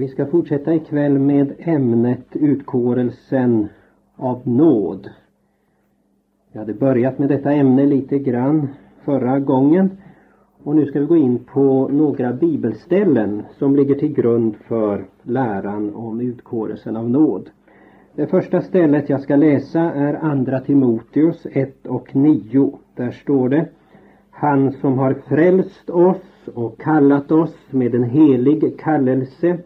Vi ska fortsätta ikväll med ämnet utkårelsen av nåd. Vi hade börjat med detta ämne lite grann förra gången och nu ska vi gå in på några bibelställen som ligger till grund för läran om utkårelsen av nåd. Det första stället jag ska läsa är Andra Timoteus 1 och 9. Där står det Han som har frälst oss och kallat oss med en helig kallelse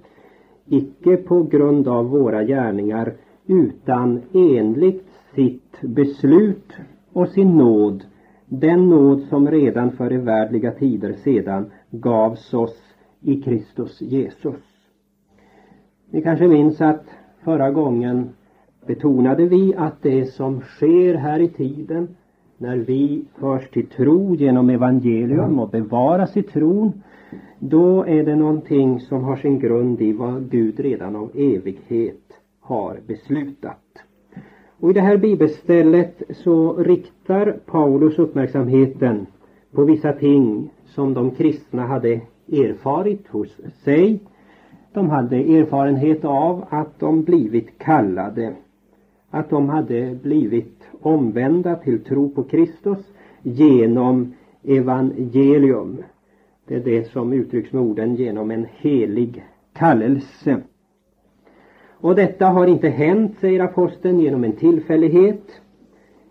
icke på grund av våra gärningar utan enligt sitt beslut och sin nåd den nåd som redan för evärdliga tider sedan gavs oss i Kristus Jesus. Ni kanske minns att förra gången betonade vi att det som sker här i tiden när vi förs till tro genom evangelium och bevaras i tron då är det någonting som har sin grund i vad Gud redan av evighet har beslutat. Och i det här bibelstället så riktar Paulus uppmärksamheten på vissa ting som de kristna hade erfarit hos sig. De hade erfarenhet av att de blivit kallade, att de hade blivit omvända till tro på Kristus genom evangelium. Det är det som uttrycks med orden genom en helig kallelse. Och detta har inte hänt, säger aposteln, genom en tillfällighet.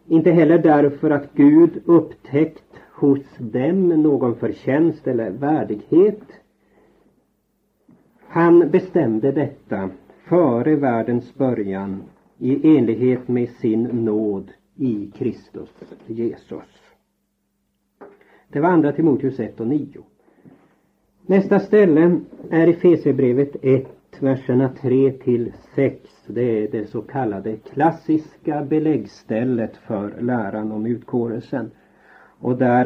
Inte heller därför att Gud upptäckt hos dem någon förtjänst eller värdighet. Han bestämde detta före världens början i enlighet med sin nåd i Kristus Jesus. Det var andra Timoteus 1 och 9. Nästa ställe är i Fesebrevet 1, verserna 3 till 6. Det är det så kallade klassiska beläggstället för läran om utkårelsen. Och där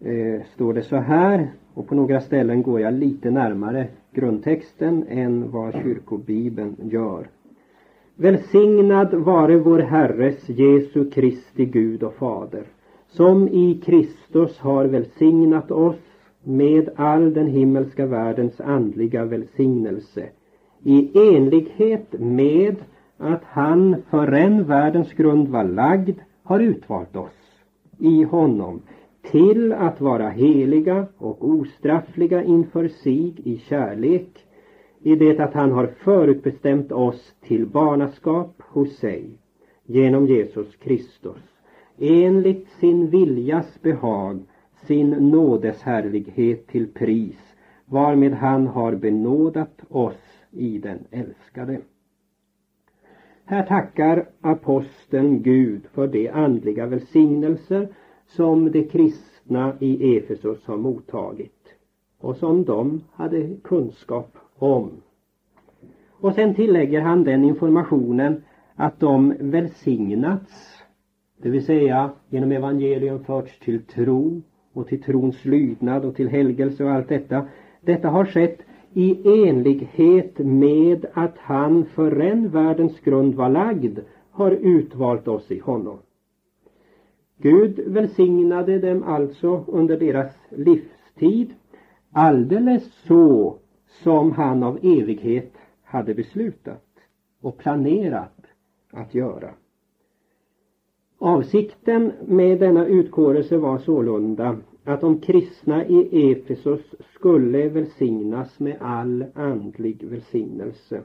eh, står det så här, och på några ställen går jag lite närmare grundtexten än vad kyrkobibeln gör. Välsignad vare vår Herres Jesu Kristi Gud och Fader, som i Kristus har välsignat oss med all den himmelska världens andliga välsignelse i enlighet med att han förrän världens grund var lagd har utvalt oss i honom till att vara heliga och ostraffliga inför sig i kärlek i det att han har förutbestämt oss till barnaskap hos sig genom Jesus Kristus enligt sin viljas behag sin nådes härlighet till pris varmed han har benådat oss i den älskade. Här tackar aposteln Gud för de andliga välsignelser som de kristna i Efesos har mottagit och som de hade kunskap om. Och sen tillägger han den informationen att de välsignats, det vill säga genom evangelium förts till tro och till trons lydnad och till helgelse och allt detta. Detta har skett i enlighet med att han förrän världens grund var lagd har utvalt oss i honom. Gud välsignade dem alltså under deras livstid alldeles så som han av evighet hade beslutat och planerat att göra. Avsikten med denna utkårelse var sålunda att de kristna i Efesos skulle välsignas med all andlig välsignelse.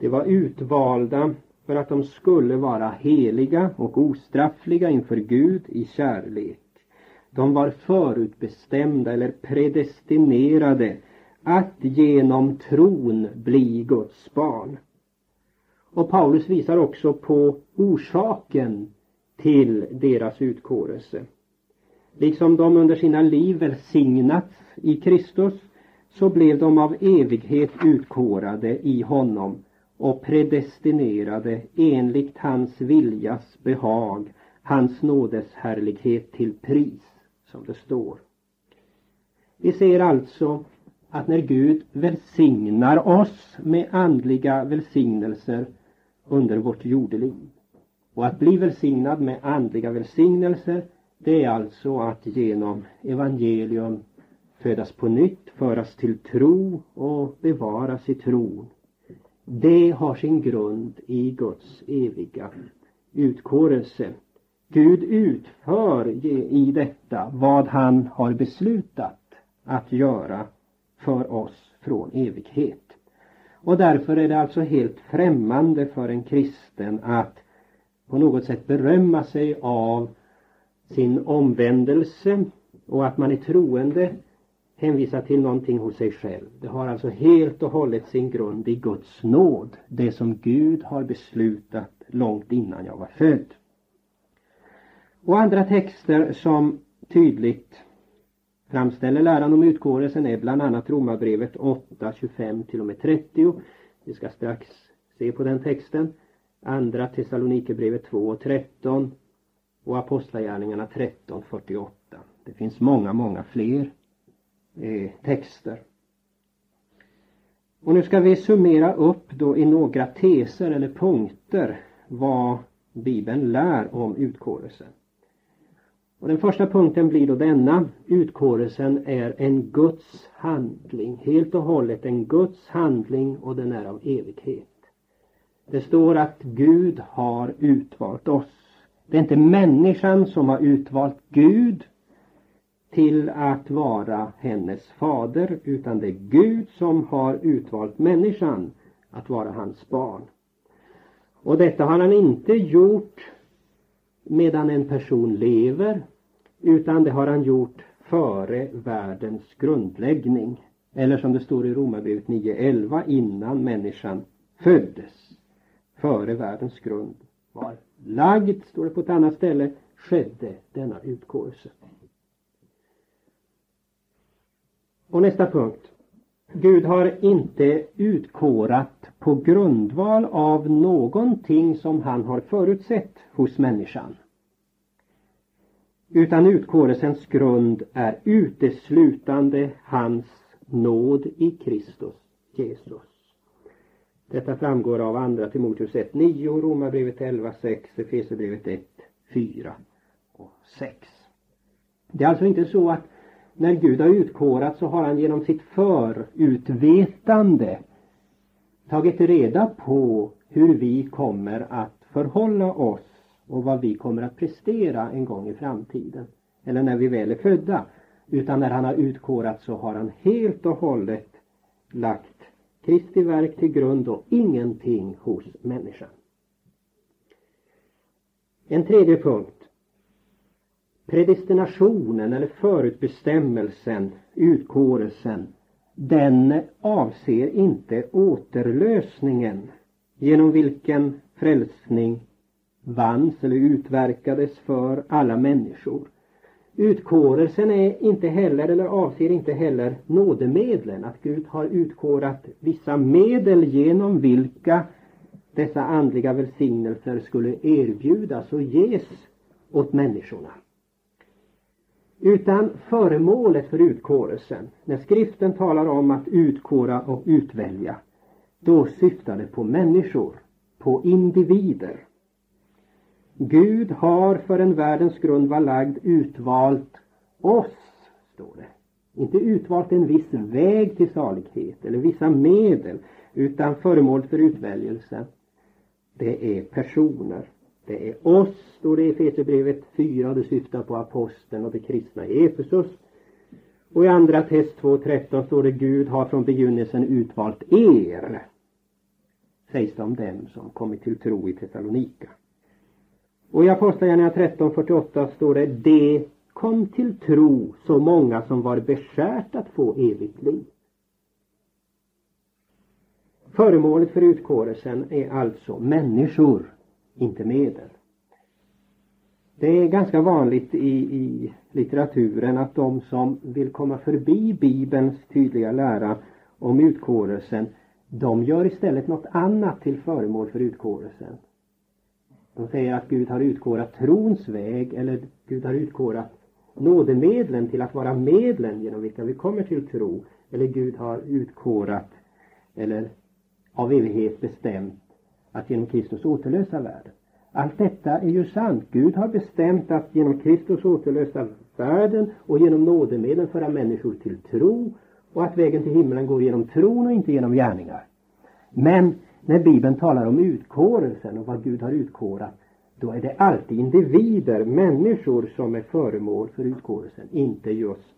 De var utvalda för att de skulle vara heliga och ostraffliga inför Gud i kärlek. De var förutbestämda eller predestinerade att genom tron bli Guds barn. Och Paulus visar också på orsaken till deras utkårelse. Liksom de under sina liv välsignats i Kristus så blev de av evighet utkårade i honom och predestinerade enligt hans viljas behag, hans nådes härlighet till pris, som det står. Vi ser alltså att när Gud välsignar oss med andliga välsignelser under vårt jordeliv och att bli välsignad med andliga välsignelser det är alltså att genom evangelium födas på nytt, föras till tro och bevaras i tron. Det har sin grund i Guds eviga utkårelse. Gud utför i detta vad han har beslutat att göra för oss från evighet. Och därför är det alltså helt främmande för en kristen att på något sätt berömma sig av sin omvändelse och att man är troende hänvisar till någonting hos sig själv. Det har alltså helt och hållet sin grund i Guds nåd. Det som Gud har beslutat långt innan jag var född. Och andra texter som tydligt framställer läran om utkårelsen är bland annat Romarbrevet 8, 25 till och med 30. Vi ska strax se på den texten. Andra Thessalonikerbrevet 2 och 13 och Apostlagärningarna 13, 48. Det finns många, många fler eh, texter. Och nu ska vi summera upp då i några teser eller punkter vad Bibeln lär om utkårelsen. Och den första punkten blir då denna. Utkårelsen är en Guds handling. Helt och hållet en Guds handling och den är av evighet. Det står att Gud har utvalt oss. Det är inte människan som har utvalt Gud till att vara hennes fader utan det är Gud som har utvalt människan att vara hans barn. Och detta har han inte gjort medan en person lever utan det har han gjort före världens grundläggning. Eller som det står i Romarbrevet 9.11 innan människan föddes. Före världens grund var lagd, står det på ett annat ställe, skedde denna utkårelse. Och nästa punkt. Gud har inte utkårat på grundval av någonting som han har förutsett hos människan. Utan utkårelsens grund är uteslutande hans nåd i Kristus Jesus. Detta framgår av andra Timoteus 1, 9, Romarbrevet 11, 6, Efesierbrevet 1, 4 och 6. Det är alltså inte så att när Gud har utkårat så har han genom sitt förutvetande tagit reda på hur vi kommer att förhålla oss och vad vi kommer att prestera en gång i framtiden. Eller när vi väl är födda. Utan när han har utkorat så har han helt och hållet lagt Kristi verk till grund och ingenting hos människan. En tredje punkt. Predestinationen eller förutbestämmelsen, utkårelsen, den avser inte återlösningen genom vilken frälsning vanns eller utverkades för alla människor. Utkårelsen är inte heller, eller avser inte heller nådemedlen, att Gud har utkårat vissa medel genom vilka dessa andliga välsignelser skulle erbjudas och ges åt människorna. Utan föremålet för utkårelsen, när skriften talar om att utkåra och utvälja, då syftar det på människor, på individer. Gud har för en världens grund var lagd utvalt oss, står det. Inte utvalt en viss väg till salighet eller vissa medel, utan föremål för utväljelse. Det är personer. Det är oss, står det i Efesierbrevet 4, och det syftar på aposteln och de kristna i Efesus. Och i andra test 2.13 står det Gud har från begynnelsen utvalt er, sägs det om dem som kommit till tro i Thessalonika. Och i Apostlagärningarna 13.48 står det Det kom till tro så många som var beskärt att få evigt liv. Föremålet för utkårelsen är alltså människor, inte medel. Det är ganska vanligt i, i litteraturen att de som vill komma förbi Bibelns tydliga lära om utkårelsen, de gör istället något annat till föremål för utkårelsen. De säger att Gud har utkårat trons väg eller Gud har utkårat nådemedlen till att vara medlen genom vilka vi kommer till tro. Eller Gud har utkårat eller av evighet bestämt att genom Kristus återlösa världen. Allt detta är ju sant. Gud har bestämt att genom Kristus återlösa världen och genom nådemedlen föra människor till tro och att vägen till himlen går genom tron och inte genom gärningar. Men när Bibeln talar om utkårelsen och vad Gud har utkårat då är det alltid individer, människor som är föremål för utkårelsen, inte just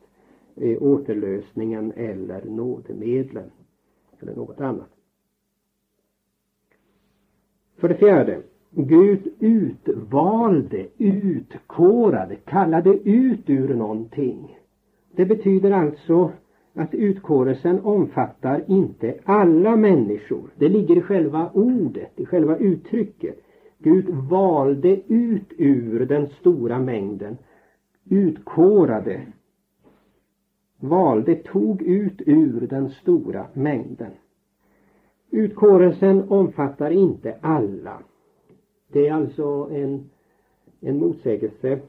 eh, återlösningen eller nådemedlen eller något annat. För det fjärde, Gud utvalde, utkårade, kallade ut ur någonting. Det betyder alltså att utkårelsen omfattar inte alla människor. Det ligger i själva ordet, i själva uttrycket. Gud valde ut ur den stora mängden, utkårade, valde, tog ut ur den stora mängden. Utkårelsen omfattar inte alla. Det är alltså en, en motsägelse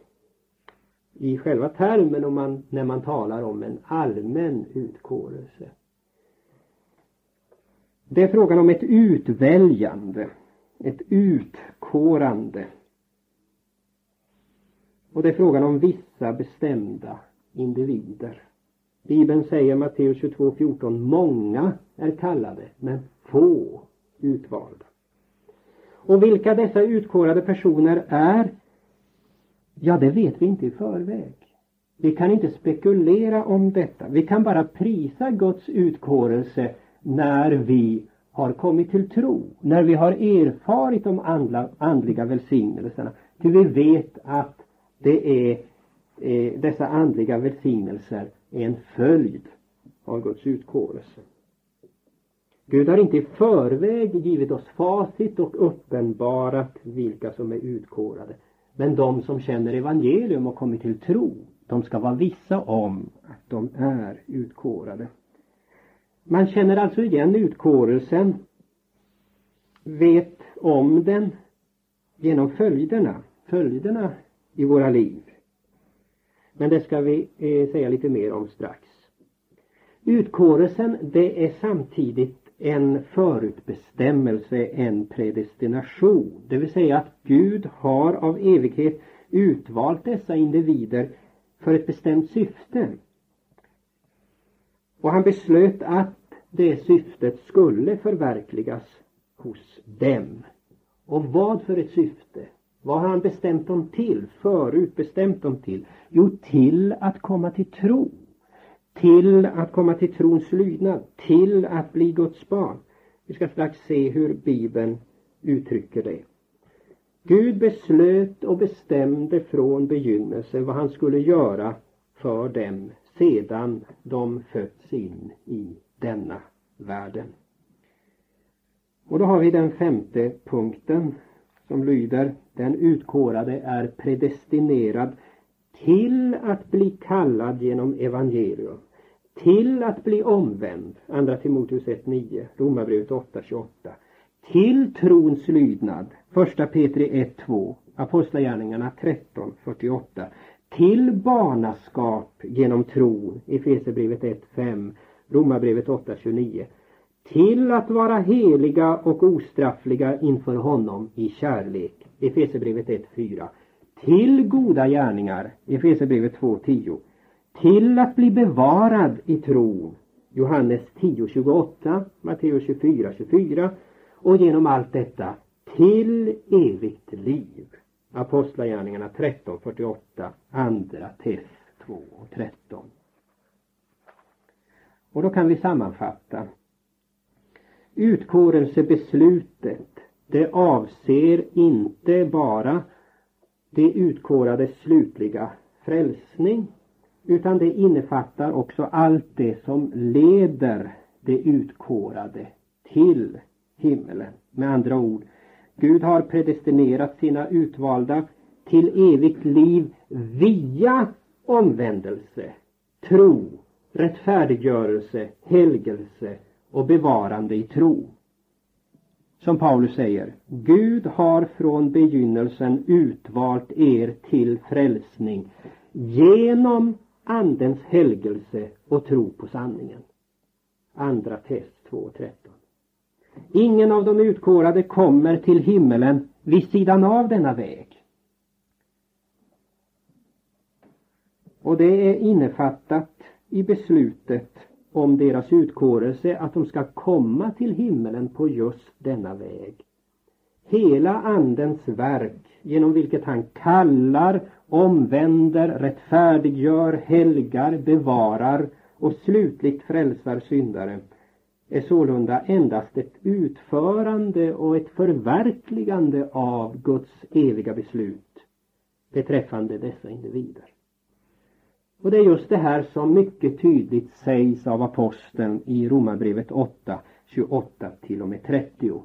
i själva termen om man, när man talar om en allmän utkårelse. Det är frågan om ett utväljande, ett utkårande. Och det är frågan om vissa bestämda individer. Bibeln säger Matteus 22.14 Många är kallade men få utvalda. Och vilka dessa utkårade personer är Ja, det vet vi inte i förväg. Vi kan inte spekulera om detta. Vi kan bara prisa Guds utkårelse när vi har kommit till tro, när vi har erfarit de andla, andliga välsignelserna. Till vi vet att det är eh, dessa andliga välsignelser är en följd av Guds utkårelse. Gud har inte i förväg givit oss facit och uppenbarat vilka som är utkårade. Men de som känner evangelium och kommit till tro, de ska vara vissa om att de är utkårade. Man känner alltså igen utkårelsen, vet om den genom följderna, följderna i våra liv. Men det ska vi eh, säga lite mer om strax. Utkårelsen, det är samtidigt en förutbestämmelse, en predestination. Det vill säga att Gud har av evighet utvalt dessa individer för ett bestämt syfte. Och han beslöt att det syftet skulle förverkligas hos dem. Och vad för ett syfte? Vad har han bestämt dem till? förutbestämt dem till? Jo, till att komma till tro till att komma till trons lydnad, till att bli Guds barn. Vi ska strax se hur Bibeln uttrycker det. Gud beslöt och bestämde från begynnelsen vad han skulle göra för dem sedan de fötts in i denna världen. Och då har vi den femte punkten som lyder Den utkårade är predestinerad till att bli kallad genom evangelium till att bli omvänd, andra Timoteus 1.9, Romarbrevet 8.28, till trons lydnad, första Petri 1.2, Apostlagärningarna 13.48, till barnaskap genom tron, Efesierbrevet 1.5, Romarbrevet 8.29, till att vara heliga och ostraffliga inför honom i kärlek, Efesierbrevet 1.4, till goda gärningar, Efesierbrevet 2.10, till att bli bevarad i tron. Johannes 10.28, Matteus 24, 24 och genom allt detta till evigt liv. Apostlagärningarna 13.48, andra Tess 2.13. Och då kan vi sammanfatta. Utkårelsebeslutet det avser inte bara det utkårades slutliga frälsning utan det innefattar också allt det som leder det utkårade till himmelen. Med andra ord, Gud har predestinerat sina utvalda till evigt liv via omvändelse, tro, rättfärdiggörelse, helgelse och bevarande i tro. Som Paulus säger, Gud har från begynnelsen utvalt er till frälsning genom Andens helgelse och tro på sanningen. Andra test 2.13. Ingen av de utkårade kommer till himmelen vid sidan av denna väg. Och det är innefattat i beslutet om deras utkårelse att de ska komma till himmelen på just denna väg. Hela Andens verk genom vilket han kallar, omvänder, rättfärdiggör, helgar, bevarar och slutligt frälsar syndare är sålunda endast ett utförande och ett förverkligande av Guds eviga beslut beträffande dessa individer. Och det är just det här som mycket tydligt sägs av aposteln i Romarbrevet 8, 28 till och med 30.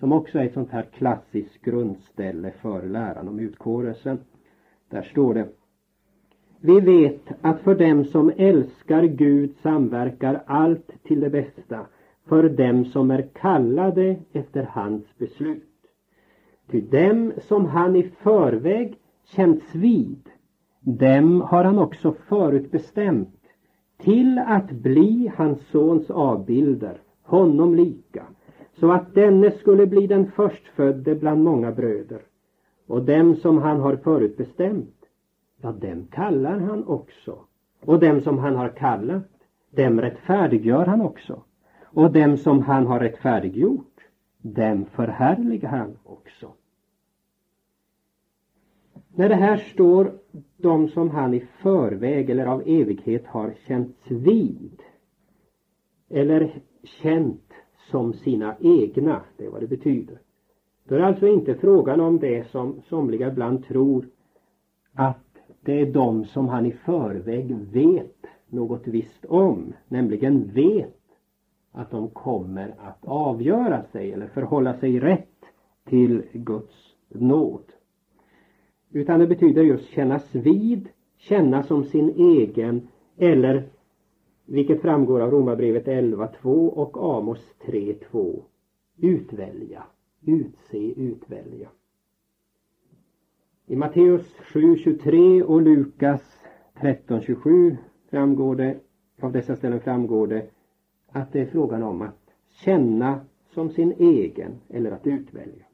Som också är ett sånt här klassiskt grundställe för läran om utkårelsen. Där står det Vi vet att för dem som älskar Gud samverkar allt till det bästa för dem som är kallade efter hans beslut. Till dem som han i förväg känts vid dem har han också förutbestämt till att bli hans sons avbilder, honom lika, så att denne skulle bli den förstfödde bland många bröder. Och dem som han har förutbestämt, ja, dem kallar han också. Och dem som han har kallat, dem rättfärdiggör han också. Och dem som han har rättfärdiggjort, dem förhärligar han också. När det här står de som han i förväg eller av evighet har känts vid eller känt som sina egna, det är vad det betyder. Då är det alltså inte frågan om det som somliga ibland tror att det är de som han i förväg vet något visst om, nämligen vet att de kommer att avgöra sig eller förhålla sig rätt till Guds nåd. Utan det betyder just kännas vid, känna som sin egen eller vilket framgår av Romarbrevet 11.2 och Amos 3.2 utvälja, utse, utvälja. I Matteus 7.23 och Lukas 13.27 framgår det, av dessa ställen framgår det att det är frågan om att känna som sin egen eller att utvälja.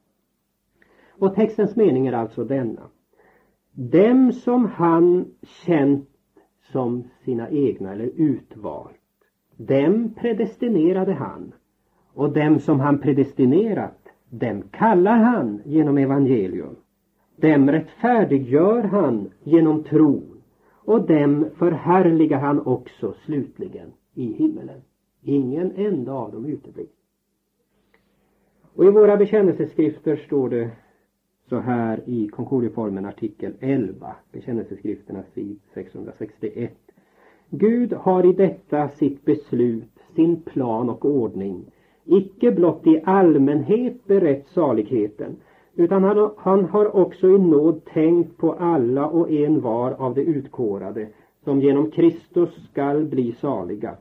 Och textens mening är alltså denna. Dem som han känt som sina egna eller utvalt, dem predestinerade han. Och dem som han predestinerat, dem kallar han genom evangelium. Dem rättfärdiggör han genom tron och dem förhärligar han också slutligen i himmelen. Ingen enda av dem uteblir. Och i våra bekännelseskrifter står det så här i Concordieformen artikel 11, bekännelseskrifterna sid 661. Gud har i detta sitt beslut, sin plan och ordning, icke blott i allmänhet berett saligheten, utan han, han har också i nåd tänkt på alla och en var av de utkårade, som genom Kristus skall bli saliga,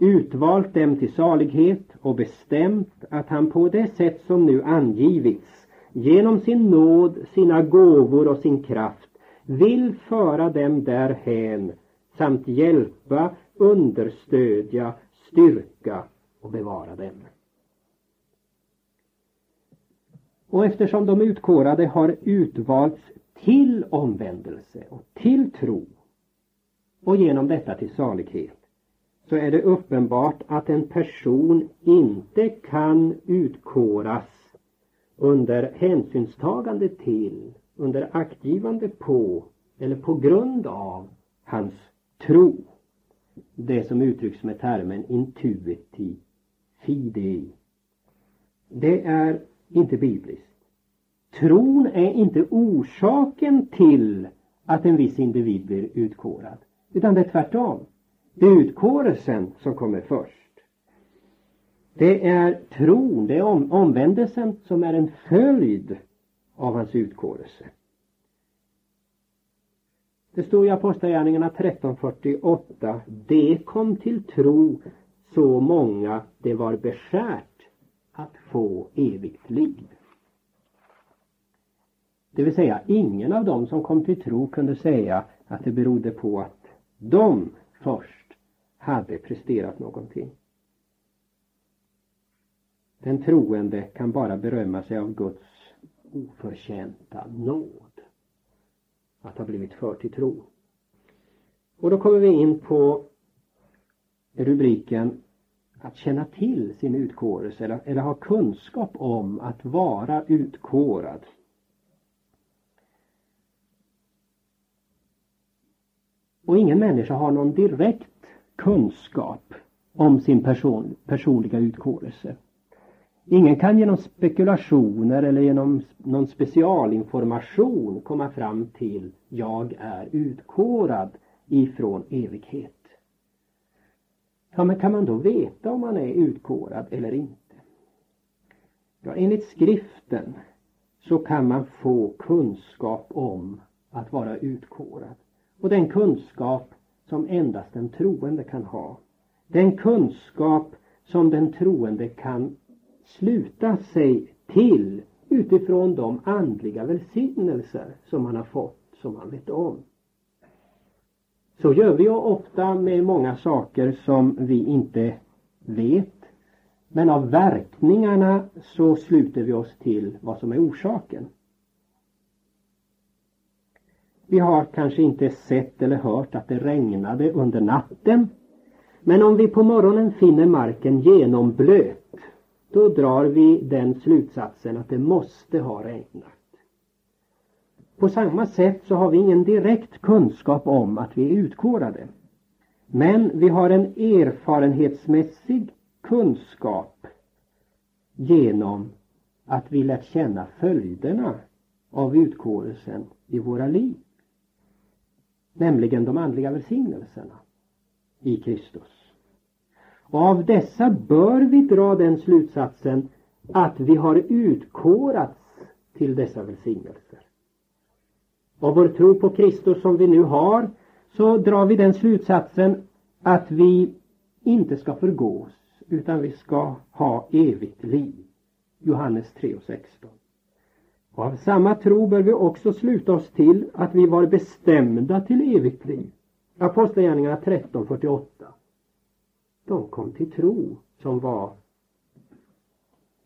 utvalt dem till salighet och bestämt att han på det sätt som nu angivits genom sin nåd, sina gåvor och sin kraft vill föra dem därhän samt hjälpa, understödja, styrka och bevara dem. Och eftersom de utkårade har utvalts till omvändelse och till tro och genom detta till salighet så är det uppenbart att en person inte kan utkåras under hänsynstagande till, under aktgivande på eller på grund av hans tro. Det som uttrycks med termen intuiti, fidei. Det är inte bibliskt. Tron är inte orsaken till att en viss individ blir utkårad. Utan det är tvärtom. Det är utkårelsen som kommer först. Det är tron, det är om, omvändelsen som är en följd av hans utkårelse. Det står i Apostlagärningarna 13.48 Det kom till tro så många det var beskärt att få evigt liv. Det vill säga ingen av dem som kom till tro kunde säga att det berodde på att de först hade presterat någonting. Den troende kan bara berömma sig av Guds oförtjänta nåd. Att ha blivit för till tro. Och då kommer vi in på rubriken att känna till sin utkårelse eller, eller ha kunskap om att vara utkårad. Och ingen människa har någon direkt kunskap om sin person, personliga utkårelse. Ingen kan genom spekulationer eller genom någon specialinformation komma fram till jag är utkårad ifrån evighet. Ja, men kan man då veta om man är utkårad eller inte? Ja, enligt skriften så kan man få kunskap om att vara utkårad. Och den kunskap som endast den troende kan ha. Den kunskap som den troende kan sluta sig till utifrån de andliga välsignelser som man har fått, som man vet om. Så gör vi ju ofta med många saker som vi inte vet. Men av verkningarna så sluter vi oss till vad som är orsaken. Vi har kanske inte sett eller hört att det regnade under natten. Men om vi på morgonen finner marken genomblöt, då drar vi den slutsatsen att det måste ha regnat. På samma sätt så har vi ingen direkt kunskap om att vi är utkårade. Men vi har en erfarenhetsmässig kunskap genom att vi lärt känna följderna av utkårelsen i våra liv. Nämligen de andliga välsignelserna i Kristus. Och av dessa bör vi dra den slutsatsen att vi har utkårats till dessa välsignelser av vår tro på Kristus som vi nu har så drar vi den slutsatsen att vi inte ska förgås utan vi ska ha evigt liv. Johannes 3 och 16. Och av samma tro bör vi också sluta oss till att vi var bestämda till evigt liv. Apostlagärningarna 13.48. De kom till tro som var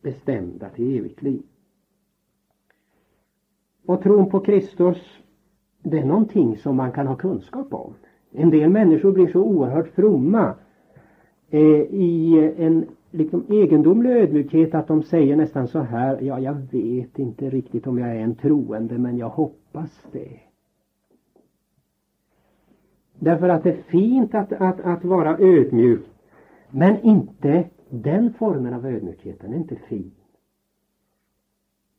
bestämda till evigt liv. Och tron på Kristus det är någonting som man kan ha kunskap om. En del människor blir så oerhört fromma eh, i en liksom egendomlig ödmjukhet att de säger nästan så här, ja jag vet inte riktigt om jag är en troende men jag hoppas det. Därför att det är fint att, att, att vara ödmjuk men inte den formen av ödmjukhet, är inte fin.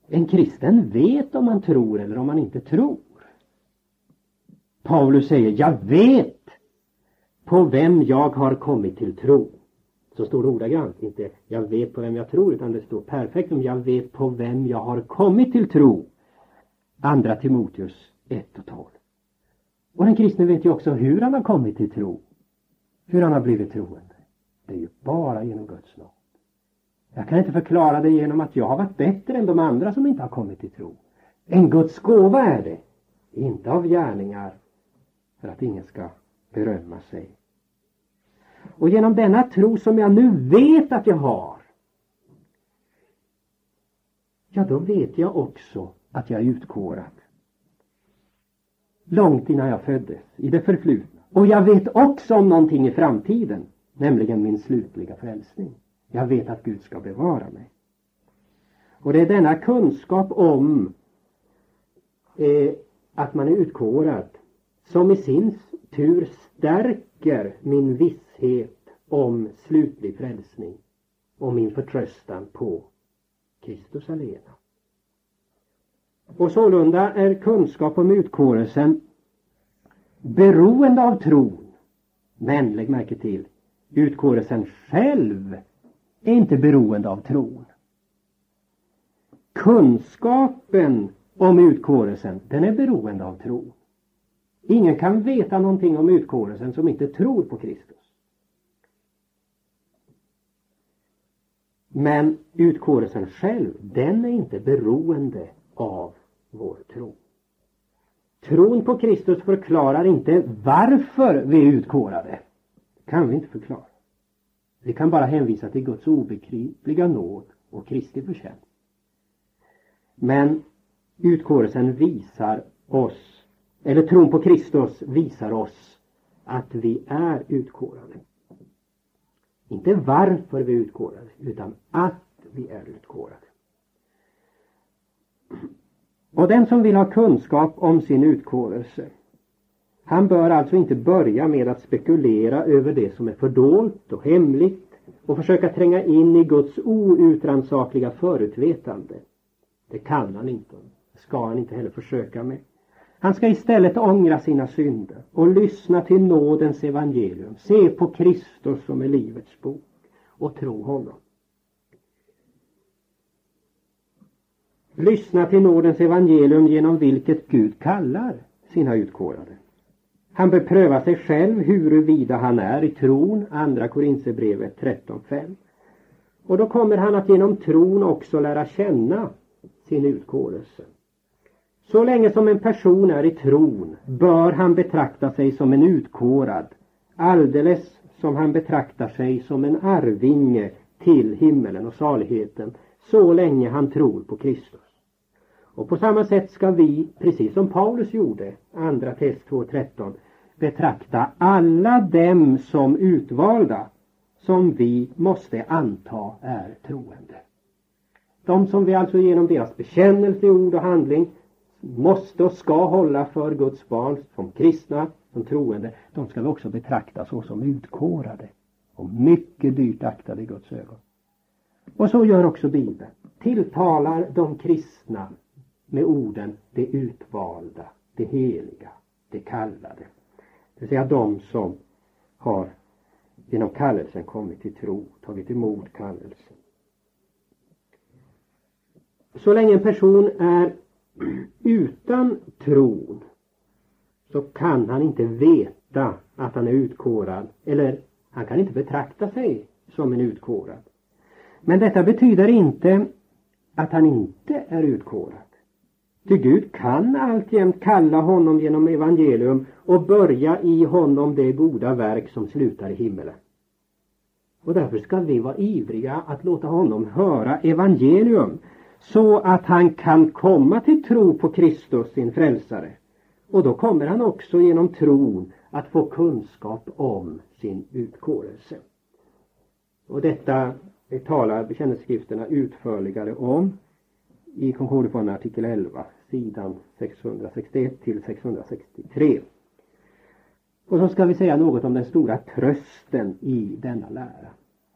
En kristen vet om man tror eller om man inte tror. Paulus säger, jag vet på vem jag har kommit till tro. Så står det ordagrant, inte jag vet på vem jag tror, utan det står perfekt om jag vet på vem jag har kommit till tro. Andra Timoteus 1 och 12. Och den kristne vet ju också hur han har kommit till tro. Hur han har blivit troende. Det är ju bara genom Guds nåd. Jag kan inte förklara det genom att jag har varit bättre än de andra som inte har kommit till tro. En Guds gåva är det. Inte av gärningar för att ingen ska berömma sig. Och genom denna tro som jag nu vet att jag har, ja då vet jag också att jag är utkårad. Långt innan jag föddes, i det förflutna. Och jag vet också om någonting i framtiden, nämligen min slutliga frälsning. Jag vet att Gud ska bevara mig. Och det är denna kunskap om eh, att man är utkårad som i sin tur stärker min visshet om slutlig frälsning och min förtröstan på Kristus alena. Och sålunda är kunskap om utkårelsen beroende av tron. Men lägg märke till, utkårelsen själv är inte beroende av tron. Kunskapen om utkårelsen, den är beroende av tron. Ingen kan veta någonting om utkårelsen som inte tror på Kristus. Men utkårelsen själv, den är inte beroende av vår tro. Tron på Kristus förklarar inte varför vi är utkårade. Det kan vi inte förklara. Vi kan bara hänvisa till Guds obegripliga nåd och Kristi förtjänst. Men utkårelsen visar oss eller tron på Kristus visar oss att vi är utkårade. Inte varför vi är utkårade, utan att vi är utkårade. Och den som vill ha kunskap om sin utkårelse, han bör alltså inte börja med att spekulera över det som är fördolt och hemligt och försöka tränga in i Guds outrannsakliga förutvetande. Det kan han inte, det ska han inte heller försöka med. Han ska istället ångra sina synder och lyssna till nådens evangelium, se på Kristus som är livets bok och tro honom. Lyssna till nådens evangelium genom vilket Gud kallar sina utkårade. Han bör pröva sig själv huruvida han är i tron, andra Korinthierbrevet 13.5. Och då kommer han att genom tron också lära känna sin utkårelse. Så länge som en person är i tron bör han betrakta sig som en utkårad, alldeles som han betraktar sig som en arvinge till himmelen och saligheten, så länge han tror på Kristus. Och på samma sätt ska vi, precis som Paulus gjorde, andra test 2.13, betrakta alla dem som utvalda som vi måste anta är troende. De som vi alltså genom deras bekännelse i ord och handling måste och ska hålla för Guds barn som kristna, som troende, de ska vi också betrakta såsom utkårade och mycket dyrt aktade i Guds ögon. Och så gör också Bibeln. Tilltalar de kristna med orden det utvalda, det heliga, det kallade. Det vill säga de som har genom kallelsen kommit till tro, tagit emot kallelsen. Så länge en person är utan tron så kan han inte veta att han är utkårad eller han kan inte betrakta sig som en utkårad. Men detta betyder inte att han inte är utkårad. Ty Gud kan alltjämt kalla honom genom evangelium och börja i honom det goda verk som slutar i himmelen. Och därför ska vi vara ivriga att låta honom höra evangelium så att han kan komma till tro på Kristus, sin frälsare. Och då kommer han också genom tron att få kunskap om sin utkårelse. Och detta talar bekännelseskrifterna utförligare om i Concordiefonden artikel 11, sidan 661 till 663. Och så ska vi säga något om den stora trösten i denna lära.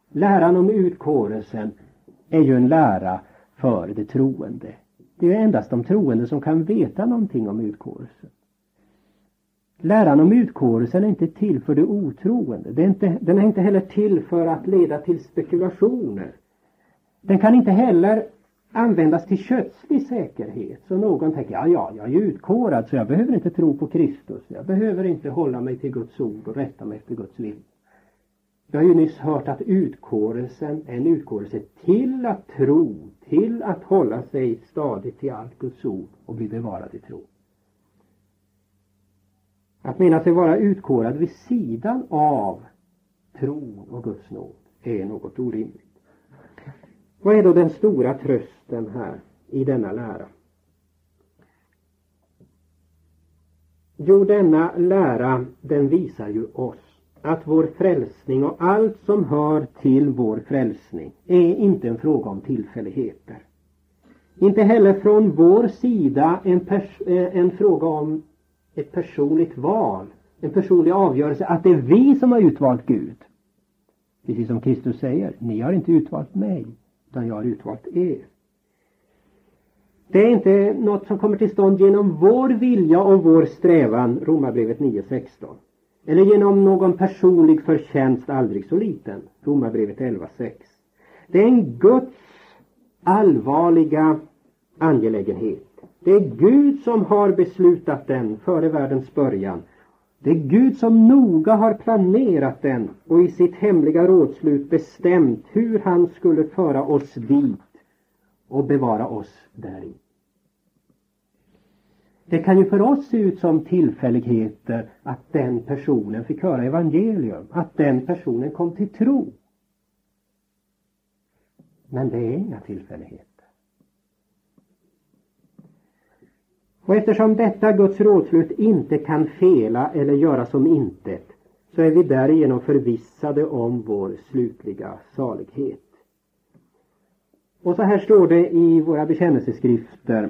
Läran om utkårelsen är ju en lära för de troende. Det är endast de troende som kan veta någonting om utkårelsen. Läran om utkårelsen är inte till för de otroende. Det är inte, den är inte heller till för att leda till spekulationer. Den kan inte heller användas till kötslig säkerhet. Så någon tänker, ja, ja, jag är utkårad så jag behöver inte tro på Kristus. Jag behöver inte hålla mig till Guds ord och rätta mig efter Guds vilja. Vi har ju nyss hört att utkårelsen är en utkårelse till att tro, till att hålla sig stadigt till allt Guds ord och bli bevarad i tro. Att mena sig vara utkårad vid sidan av tron och Guds nåd är något orimligt. Vad är då den stora trösten här i denna lära? Jo, denna lära den visar ju oss att vår frälsning och allt som hör till vår frälsning är inte en fråga om tillfälligheter. Inte heller från vår sida en, eh, en fråga om ett personligt val, en personlig avgörelse att det är vi som har utvalt Gud. Precis som Kristus säger, ni har inte utvalt mig, utan jag har utvalt er. Det är inte något som kommer till stånd genom vår vilja och vår strävan, Romarbrevet 9.16. Eller genom någon personlig förtjänst aldrig så liten, Romarbrevet 11.6. Det är en Guds allvarliga angelägenhet. Det är Gud som har beslutat den före världens början. Det är Gud som noga har planerat den och i sitt hemliga rådslut bestämt hur han skulle föra oss dit och bevara oss däri. Det kan ju för oss se ut som tillfälligheter att den personen fick höra evangelium, att den personen kom till tro. Men det är inga tillfälligheter. Och eftersom detta Guds rådslut inte kan fela eller göra som intet så är vi därigenom förvissade om vår slutliga salighet. Och så här står det i våra bekännelseskrifter,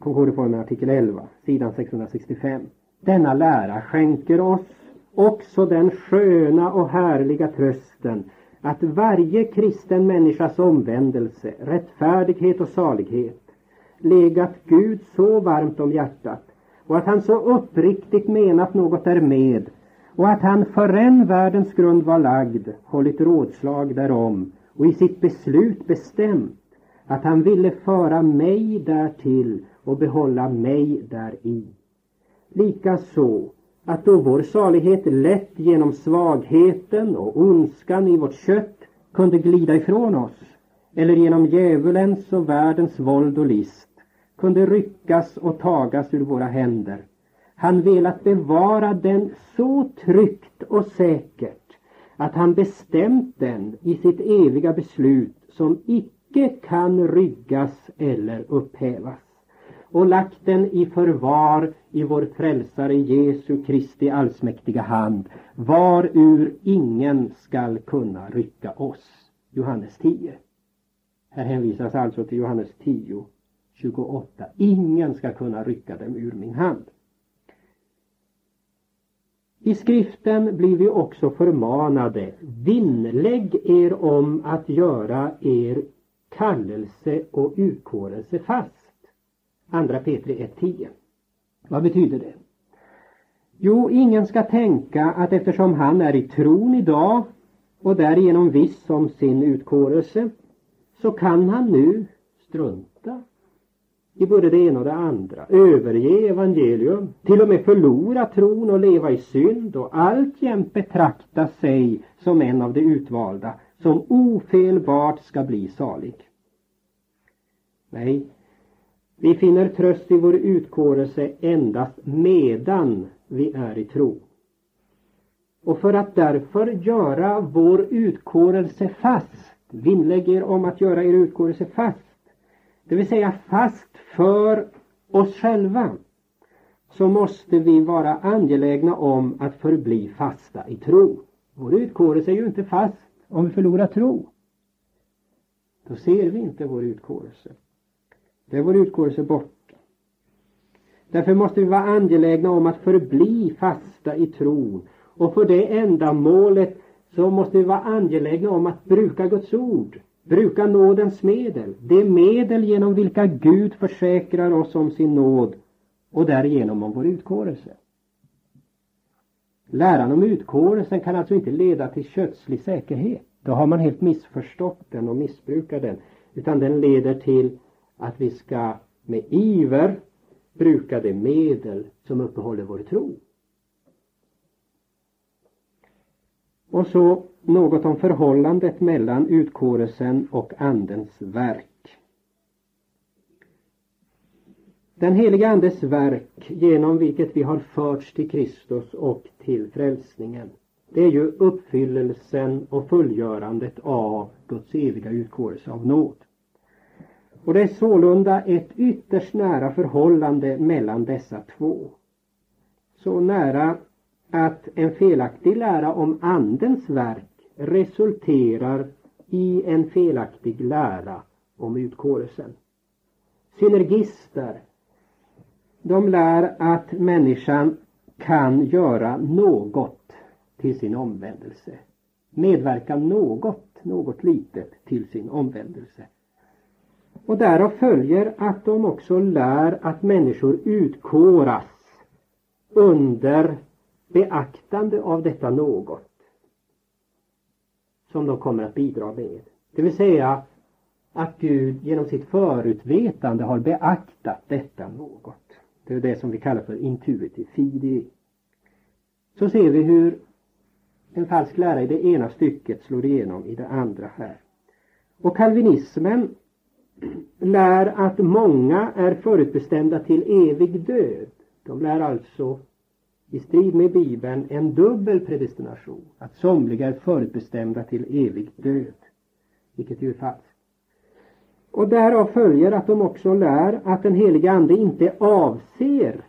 KK-reformen artikel 11, sidan 665. Denna lära skänker oss också den sköna och härliga trösten att varje kristen människas omvändelse, rättfärdighet och salighet legat Gud så varmt om hjärtat och att han så uppriktigt menat något därmed och att han förrän världens grund var lagd hållit rådslag därom och i sitt beslut bestämt att han ville föra mig därtill och behålla mig däri. Likaså att då vår salighet lätt genom svagheten och ondskan i vårt kött kunde glida ifrån oss eller genom djävulens och världens våld och list kunde ryckas och tagas ur våra händer. Han velat bevara den så tryggt och säkert att han bestämt den i sitt eviga beslut som icke kan ryggas eller upphävas och lagt den i förvar i vår frälsare Jesu Kristi allsmäktiga hand, varur ingen skall kunna rycka oss. Johannes 10. Här hänvisas alltså till Johannes 10, 28. Ingen ska kunna rycka dem ur min hand. I skriften blir vi också förmanade, vinnlägg er om att göra er kallelse och utkårelse fast. Andra Petri 1.10. Vad betyder det? Jo, ingen ska tänka att eftersom han är i tron idag och därigenom viss om sin utkårelse så kan han nu strunta i både det ena och det andra, överge evangelium, till och med förlora tron och leva i synd och alltjämt betrakta sig som en av de utvalda som ofelbart ska bli salig. Nej, vi finner tröst i vår utkårelse endast medan vi är i tro. Och för att därför göra vår utkårelse fast, vinnlägg er om att göra er utkårelse fast, det vill säga fast för oss själva, så måste vi vara angelägna om att förbli fasta i tro. Vår utkårelse är ju inte fast om vi förlorar tro. Då ser vi inte vår utkårelse. Det är vår utkårelse borta. Därför måste vi vara angelägna om att förbli fasta i tron och för det ändamålet så måste vi vara angelägna om att bruka Guds ord, bruka nådens medel, det medel genom vilka Gud försäkrar oss om sin nåd och därigenom om vår utkårelse. Läran om utkårelsen kan alltså inte leda till kötslig säkerhet. Då har man helt missförstått den och missbrukar den. Utan den leder till att vi ska med iver bruka de medel som uppehåller vår tro. Och så något om förhållandet mellan utkårelsen och Andens verk. Den heliga Andes verk genom vilket vi har förts till Kristus och till frälsningen. Det är ju uppfyllelsen och fullgörandet av Guds eviga utkårelse av nåd. Och det är sålunda ett ytterst nära förhållande mellan dessa två. Så nära att en felaktig lära om Andens verk resulterar i en felaktig lära om utkårelsen. Synergister, de lär att människan kan göra något till sin omvändelse. Medverka något, något litet till sin omvändelse. Och därav följer att de också lär att människor utkåras under beaktande av detta något som de kommer att bidra med. Det vill säga att Gud genom sitt förutvetande har beaktat detta något. Det är det som vi kallar för intuitiv fidi. Så ser vi hur en falsk lära i det ena stycket slår igenom i det andra här. Och kalvinismen lär att många är förutbestämda till evig död. De lär alltså i strid med Bibeln en dubbel predestination. Att somliga är förutbestämda till evig död. Vilket ju är falskt. Och därav följer att de också lär att den heliga Ande inte avser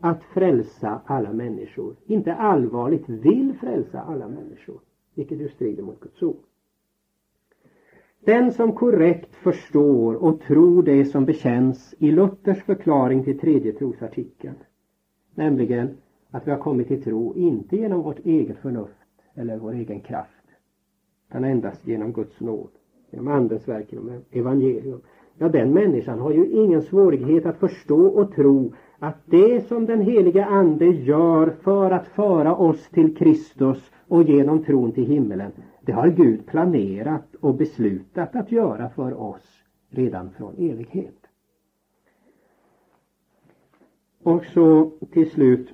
att frälsa alla människor, inte allvarligt vill frälsa alla människor, vilket ju strider mot Guds ord. Den som korrekt förstår och tror det som bekänns i Luthers förklaring till tredje trosartikeln, nämligen att vi har kommit till tro inte genom vårt eget förnuft eller vår egen kraft, utan endast genom Guds nåd, genom Andens verk, genom evangelium. Ja, den människan har ju ingen svårighet att förstå och tro att det som den heliga Ande gör för att föra oss till Kristus och genom tron till himmelen, det har Gud planerat och beslutat att göra för oss redan från evighet. Och så till slut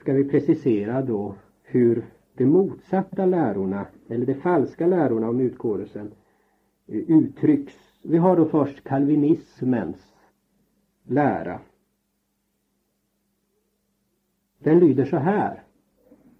ska vi precisera då hur de motsatta lärorna, eller de falska lärorna om utkårelsen eh, uttrycks. Vi har då först kalvinismens lära. Den lyder så här.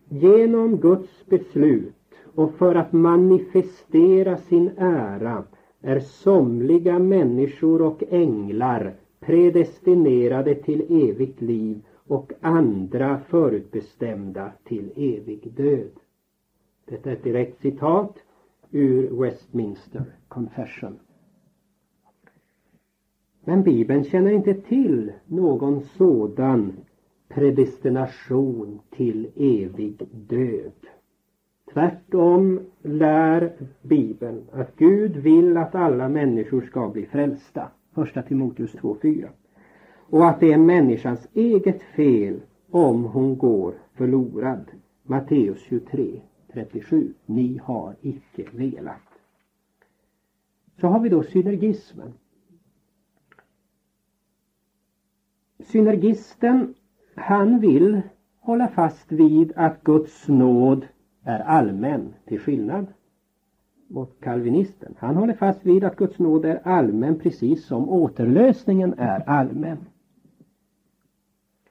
Genom Guds beslut och för att manifestera sin ära är somliga människor och änglar predestinerade till evigt liv och andra förutbestämda till evig död. Detta är ett direkt citat ur Westminster Confession. Men Bibeln känner inte till någon sådan predestination till evig död. Tvärtom lär Bibeln att Gud vill att alla människor ska bli frälsta. Första Timoteus 2.4. Och att det är människans eget fel om hon går förlorad. Matteus 23, 37. Ni har icke velat. Så har vi då synergismen. Synergisten, han vill hålla fast vid att Guds nåd är allmän till skillnad mot kalvinisten. Han håller fast vid att Guds nåd är allmän precis som återlösningen är allmän.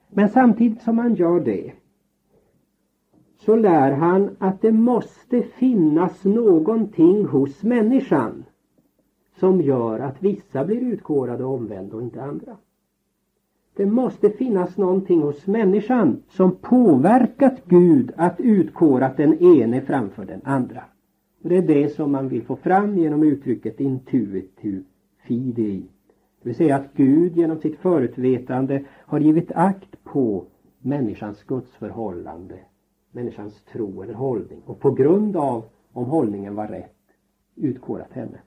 Men samtidigt som han gör det så lär han att det måste finnas någonting hos människan som gör att vissa blir utkårade och omvända och inte andra. Det måste finnas någonting hos människan som påverkat Gud att utkåra den ene framför den andra. Och det är det som man vill få fram genom uttrycket intuitiv fidei. Det vill säga att Gud genom sitt förutvetande har givit akt på människans gudsförhållande, människans tro eller hållning och på grund av om hållningen var rätt utkårat henne.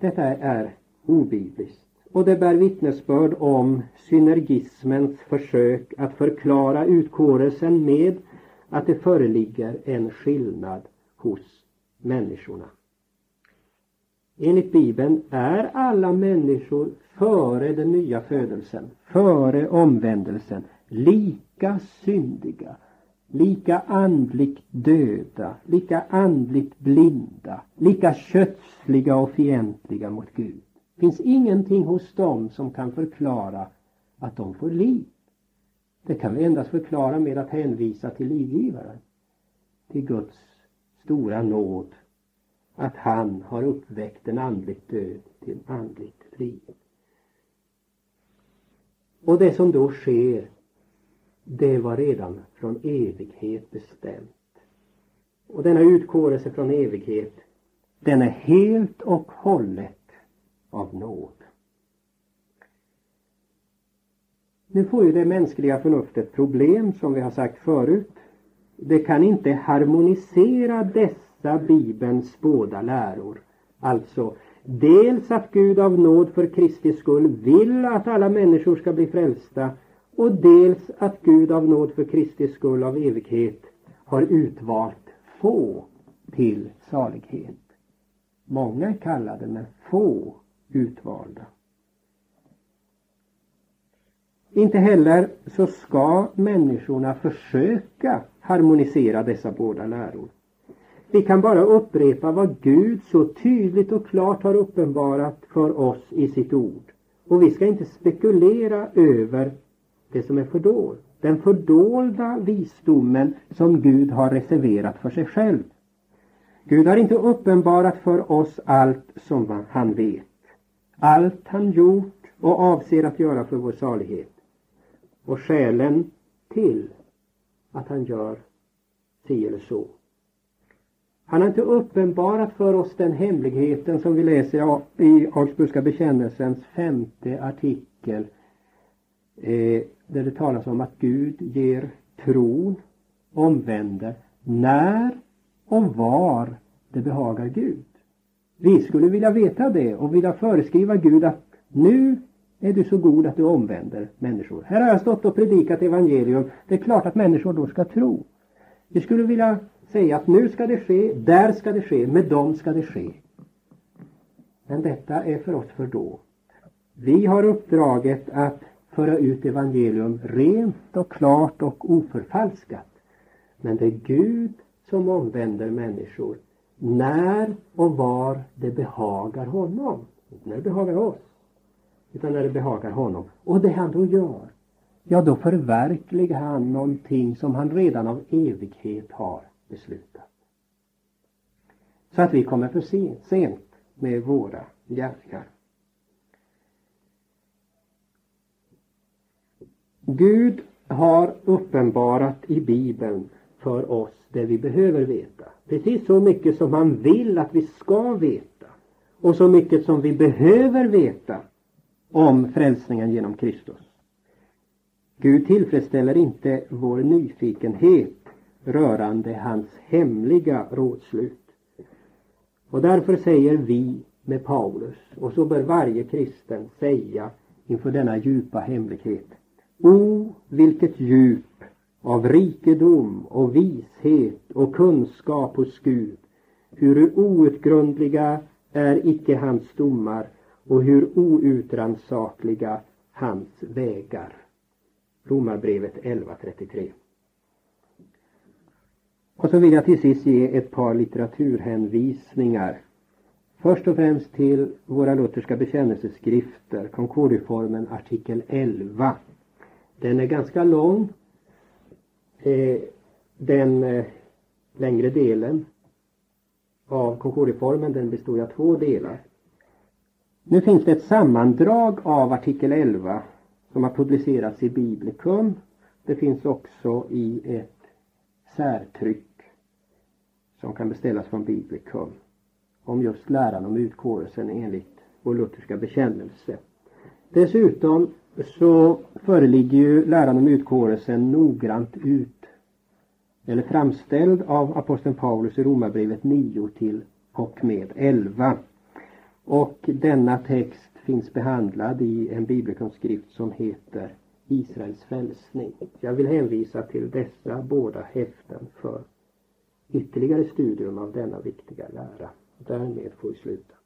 Detta är obibliskt och det bär vittnesbörd om synergismens försök att förklara utkårelsen med att det föreligger en skillnad hos människorna. Enligt Bibeln är alla människor före den nya födelsen, före omvändelsen, lika syndiga, lika andligt döda, lika andligt blinda, lika kötsliga och fientliga mot Gud. Det finns ingenting hos dem som kan förklara att de får liv. Det kan vi endast förklara med att hänvisa till livgivaren, till Guds stora nåd att han har uppväckt en andligt död till andligt liv. Och det som då sker, det var redan från evighet bestämt. Och denna utkårelse från evighet, den är helt och hållet av nåd. Nu får ju det mänskliga förnuftet problem som vi har sagt förut. Det kan inte harmonisera dessa Bibelns båda läror. Alltså dels att Gud av nåd för Kristi skull vill att alla människor ska bli frälsta och dels att Gud av nåd för Kristi skull av evighet har utvalt få till salighet. Många är kallade men få utvalda. Inte heller så ska människorna försöka harmonisera dessa båda läror. Vi kan bara upprepa vad Gud så tydligt och klart har uppenbarat för oss i sitt ord. Och vi ska inte spekulera över det som är fördolt. Den fördolda visdomen som Gud har reserverat för sig själv. Gud har inte uppenbarat för oss allt som han vet. Allt han gjort och avser att göra för vår salighet. Och skälen till att han gör si eller så. Han har inte uppenbarat för oss den hemligheten som vi läser i Augsburgska bekännelsens femte artikel eh, där det talas om att Gud ger tron, omvänder, när och var det behagar Gud. Vi skulle vilja veta det och vilja föreskriva Gud att nu är du så god att du omvänder människor. Här har jag stått och predikat evangelium. Det är klart att människor då ska tro. Vi skulle vilja säga att nu ska det ske, där ska det ske, med dem ska det ske. Men detta är för oss för då. Vi har uppdraget att föra ut evangelium rent och klart och oförfalskat. Men det är Gud som omvänder människor när och var det behagar honom. Inte när det behagar oss, utan när det behagar honom. Och det han då gör, ja då förverkligar han någonting som han redan av evighet har beslutat. Så att vi kommer för sent med våra gärningar. Gud har uppenbarat i Bibeln för oss det vi behöver veta. Precis så mycket som han vill att vi ska veta och så mycket som vi behöver veta om frälsningen genom Kristus. Gud tillfredsställer inte vår nyfikenhet rörande hans hemliga rådslut. Och därför säger vi med Paulus, och så bör varje kristen säga inför denna djupa hemlighet. O, vilket djup av rikedom och vishet och kunskap hos Gud. Hur outgrundliga är icke hans domar och hur outrannsakliga hans vägar. Romarbrevet 11.33 Och så vill jag till sist ge ett par litteraturhänvisningar. Först och främst till våra lutherska bekännelseskrifter, Concordieformen artikel 11. Den är ganska lång. Eh, den eh, längre delen av Concordieformen den består av två delar. Nu finns det ett sammandrag av artikel 11 som har publicerats i Biblicum. Det finns också i ett särtryck som kan beställas från Biblicum om just läran om utkårelsen enligt vår lutherska bekännelse. Dessutom så föreligger ju läran om utkårelsen noggrant ut eller framställd av aposteln Paulus i Romarbrevet 9 till och med 11. Och denna text finns behandlad i en bibelkunskrift som heter Israels frälsning. Jag vill hänvisa till dessa båda häften för ytterligare studium av denna viktiga lära. Därmed får vi sluta.